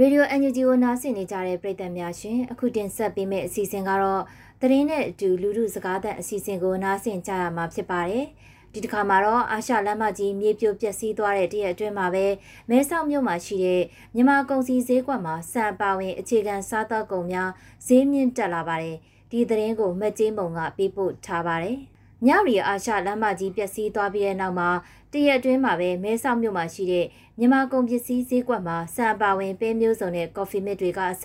ရေဒီယို NUG ကိုနားဆင်နေကြတဲ့ပရိသတ်များရှင်အခုတင်ဆက်ပေးမယ့်အစီအစဉ်ကတော့သတင်းနဲ့အတူလူလူစကားသံအစီအစဉ်ကိုနားဆင်ကြရမှာဖြစ်ပါတယ်ဒီတစ်ခါမှာတော့အာရှလမ်းမကြီးမြေပြိုပျက်စီးသွားတဲ့တရက်အတွင်းမှာပဲမဲဆောက်မြို့မှာရှိတဲ့မြန်မာကုန်စည်ဈေးကွက်မှာစံပါဝင်အခြေခံစားသောက်ကုန်များဈေးမြင့်တက်လာပါတယ်ဒီသတင်းကိုမက်ကျင်းမုံကပေးပို့ထားပါတယ် ညရီအာရှလမ်းမကြီးပျက်စီးသွားပြီးတဲ့နောက်မှာတရက်အတွင်းမှာပဲမဲဆောက်မြို့မှာရှိတဲ့မြန်မာကုန်ပစ္စည်းဈေးကွက်မှာစံပါဝင်ပဲမျိုးစုံနဲ့ကော်ဖီမစ်တွေကအစ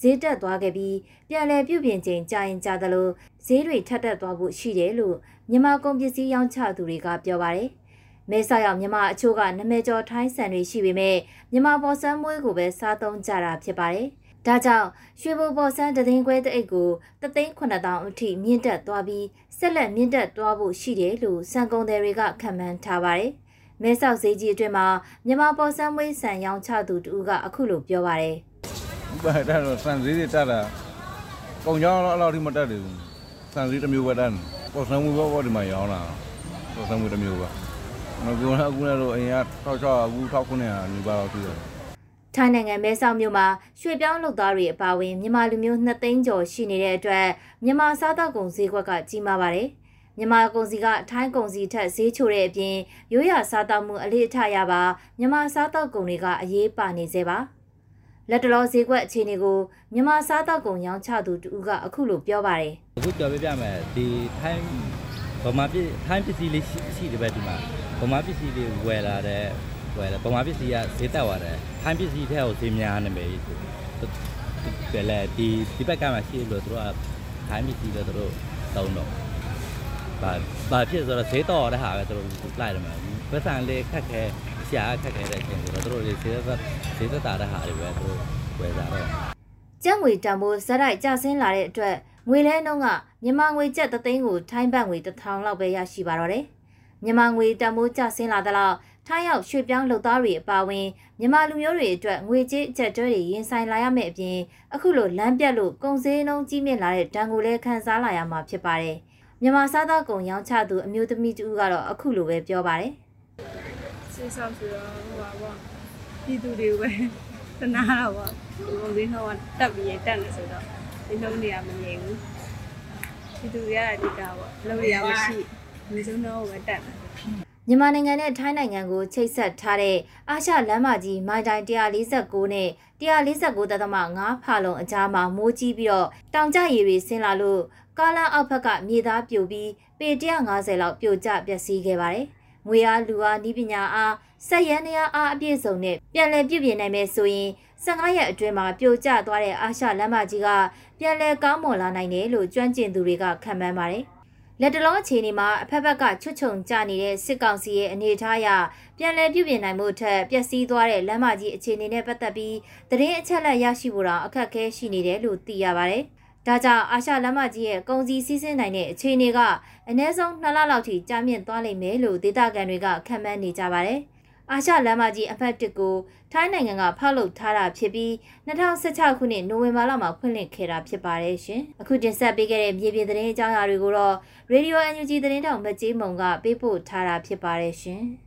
ဈေးတက်သွားခဲ့ပြီးပြန်လည်ပြုပြင်ချိန်ကြာရင်ကြာသလိုဈေးတွေထပ်တက်သွားဖို့ရှိတယ်လို့မြန်မာကုန်ပစ္စည်းရောင်းချသူတွေကပြောပါတယ်။မဲဆောက်ရောက်မြန်မာအချို့ကနမဲကျော်ထိုင်းဆန်တွေရှိပေမဲ့မြန်မာပေါ်ဆန်းမွေးကိုပဲစားသုံးကြတာဖြစ်ပါတယ်။ ဒါကြောင့်ရွှေဘိုပေါ်ဆန်းတသိန်းခွဲတအိတ်ကိုတသိန်း9000အထိမြင့်တက်သွားပြီးဆက်လက်မြင့်တက်သွားဖို့ရှိတယ်လို့စံကုန်သည်တွေကခန့်မှန်းထားပါတယ်။မဲဆောက်ဈေးကြီးအတွင်းမှာမြန်မာပေါ်ဆန်းမွေးဆန်ရောင်းချသူတူကအခုလိုပြောပါတယ်။ဘာဒါတော့ဆန်ဈေးတွေတက်တာ။ကုန်ကြောင်းတော့အဲ့လောက်ထိမတက်သေးဘူး။ဆန်ဈေးတစ်မျိုးပဲတက်တယ်။ပေါ်ဆန်းမွေးဘောဒီမှာရောင်းလာ။ပေါ်ဆန်းမွေးတစ်မျိုးပဲ။ငါပြောတာအခုလည်းတော့အရင်က66အခု1900နီးပါးတော့ရှိတယ်။ ထိုင်းနိုင်ငံမဲဆောက်မြို့မှာရွှေပြောင်းလုပ်သားတွေအပါအဝင်မြန်မာလူမျိုး2သိန်းကျော်ရှိနေတဲ့အတွက်မြန်မာစားသောက်ကုန်ဈေးကွက်ကကြီးမားပါတယ်။မြန်မာကုန်စီကထိုင်းကုန်စီထက်ဈေးချိုတဲ့အပြင်ရိုးရာစားတောက်မှုအလေးအထရပါမြန်မာစားတောက်ကုန်တွေကအရေးပါနေစေပါလက်တလောဈေးကွက်အခြေအနေကိုမြန်မာစားတောက်ကုန်ရောင်းချသူတူကအခုလိုပြောပါတယ်အခုပြောပြပြမယ်ဒီထိုင်းဗမာပြည်ထိုင်းပစ္စည်းလေးရှိတယ်ပဲဒီမှာဗမာပစ္စည်းလေးဝယ်လာတဲ့ ဝယ်လာဗမာပစ္စည်းကဈေးတက်သွားတယ်ထိုင်းပစ္စည်းထဲကိုဈေးများနေမယ်ဒီလေဒီဒီဘက်ကမှရှိလို့တို့ကထိုင်းပစ္စည်းလည်းတို့သုံးတော့ဘာဘာဖြစ်ဆိုတော့ဈေးတော့တဲ့ဟာပဲတို့လိုက်တယ်မှာပတ်စံလေးခက်ခဲရှာခက်ခဲတဲ့အချိန်ဆိုတော့တို့တွေဈေးသက်ဈေးသက်တာတဲ့ဟာတွေပဲတို့ဝယ်စားတော့ကျပ်ငွေတန်ဖိုးဇက်တိုက်ကျဆင်းလာတဲ့အတွက်ငွေလဲနှုန်းကမြန်မာငွေကျပ်3သိန်းကိုထိုင်းဘတ်ငွေ1000လောက်ပဲရရှိပါတော့တယ်။မြန်မာငွေတန်ဖိုးကျဆင်းလာသလောက် ထိုင်းရောက်ရွှေပြောင်းလုပ်သားတွေအပါအဝင်မြန်မာလူမျိုးတွေအတွက်ငွေကြေးအကျပ်တွဲတွေရင်ဆိုင်လာရမယ့်အပြင်အခုလိုလမ်းပြတ်လို့ကုန်စည်နှုန်းကြီးမြင့်လာတဲ့ဒဏ်ကိုလည်းခံစားလာရမှာဖြစ်ပါတယ်။မြန်မာစားသောက်ကုန်ရောင်းချသူအမျိုးသမီးတူကတော့အခုလိုပဲပြောပါတယ်။စေဆောက်ဆိုတော့ဟိုပါပေါ့ပြည်သူတွေပဲတနာတော့ပေါ့ကုန်စည်နှုန်းကတက်ပြီးတက်နေဆိုတော့ဒီနှုန်းတွေကမငြိမ်ဘူးပြည်သူတွေကတိတာပေါ့လုံးတွေကမရှိဒီစုံတော့ပဲတက်တယ် မြန်မာနိုင်ငံနဲ့ထိုင်းနိုင်ငံကိုချိတ်ဆက်ထားတဲ့အာရှလမ်းမကြီးမိုင်တိုင်149နဲ့149.5ဖာလုံအကြားမှာမိုးကြီးပြီးတော့တောင်ကျရေတွေဆင်းလာလို့ကားလမ်းအောက်ဘက်ကမြေသားပြိုပြီးပေ150လောက်ပြိုကျပျက်စီးခဲ့ပါတယ်။ငွေအားလူအားဤပညာအားစက်ရန်တရားအားအပြည့်စုံနဲ့ပြန်လည်ပြုပြင်နိုင်မယ်ဆိုရင်15ရက်အတွင်းမှာပြိုကျသွားတဲ့အာရှလမ်းမကြီးကပြန်လည်ကောင်းမွန်လာနိုင်တယ်လို့ကျွမ်းကျင်သူတွေကခန့်မှန်းပါတယ်။ လက်တလုံးအခြေအနေမှာအဖက်ဖက်ကချွတ်ချုံကျနေတဲ့စစ်ကောင်စီရဲ့အနေအထားအရပြန်လည်ပြုပြင်နိုင်မှုထက်ပျက်စီးသွားတဲ့လမ်းမကြီးအခြေအနေနဲ့ပတ်သက်ပြီးသတင်းအချက်အလက်ရရှိဖို့တော့အခက်အခဲရှိနေတယ်လို့သိရပါတယ်။ဒါကြောင့်အာရှလမ်းမကြီးရဲ့ကုန်စည်စည်းစိမ်နိုင်တဲ့အခြေအနေကအနည်းဆုံး2လလောက်ထိကြာမြင့်သွားလိမ့်မယ်လို့ဒေသခံတွေကခန့်မှန်းနေကြပါတယ်။ အာရှလမ်းမကြီးအဖက်တစ်ကိုထိုင်းနိုင်ငံကဖောက်လုပ်ထားတာဖြစ်ပြီး2016ခုနှစ်နိုဝင်ဘာလမှာဖွင့်လှစ်ခဲ့တာဖြစ်ပါတယ်ရှင်။အခုတင်ဆက်ပေးခဲ့တဲ့မြေပြင်သတင်းအကြောင်းအရာတွေကိုတော့ Radio NUG သတင်းတောင်မကြေးမုံကပေးပို့ထားတာဖြစ်ပါတယ်ရှင်။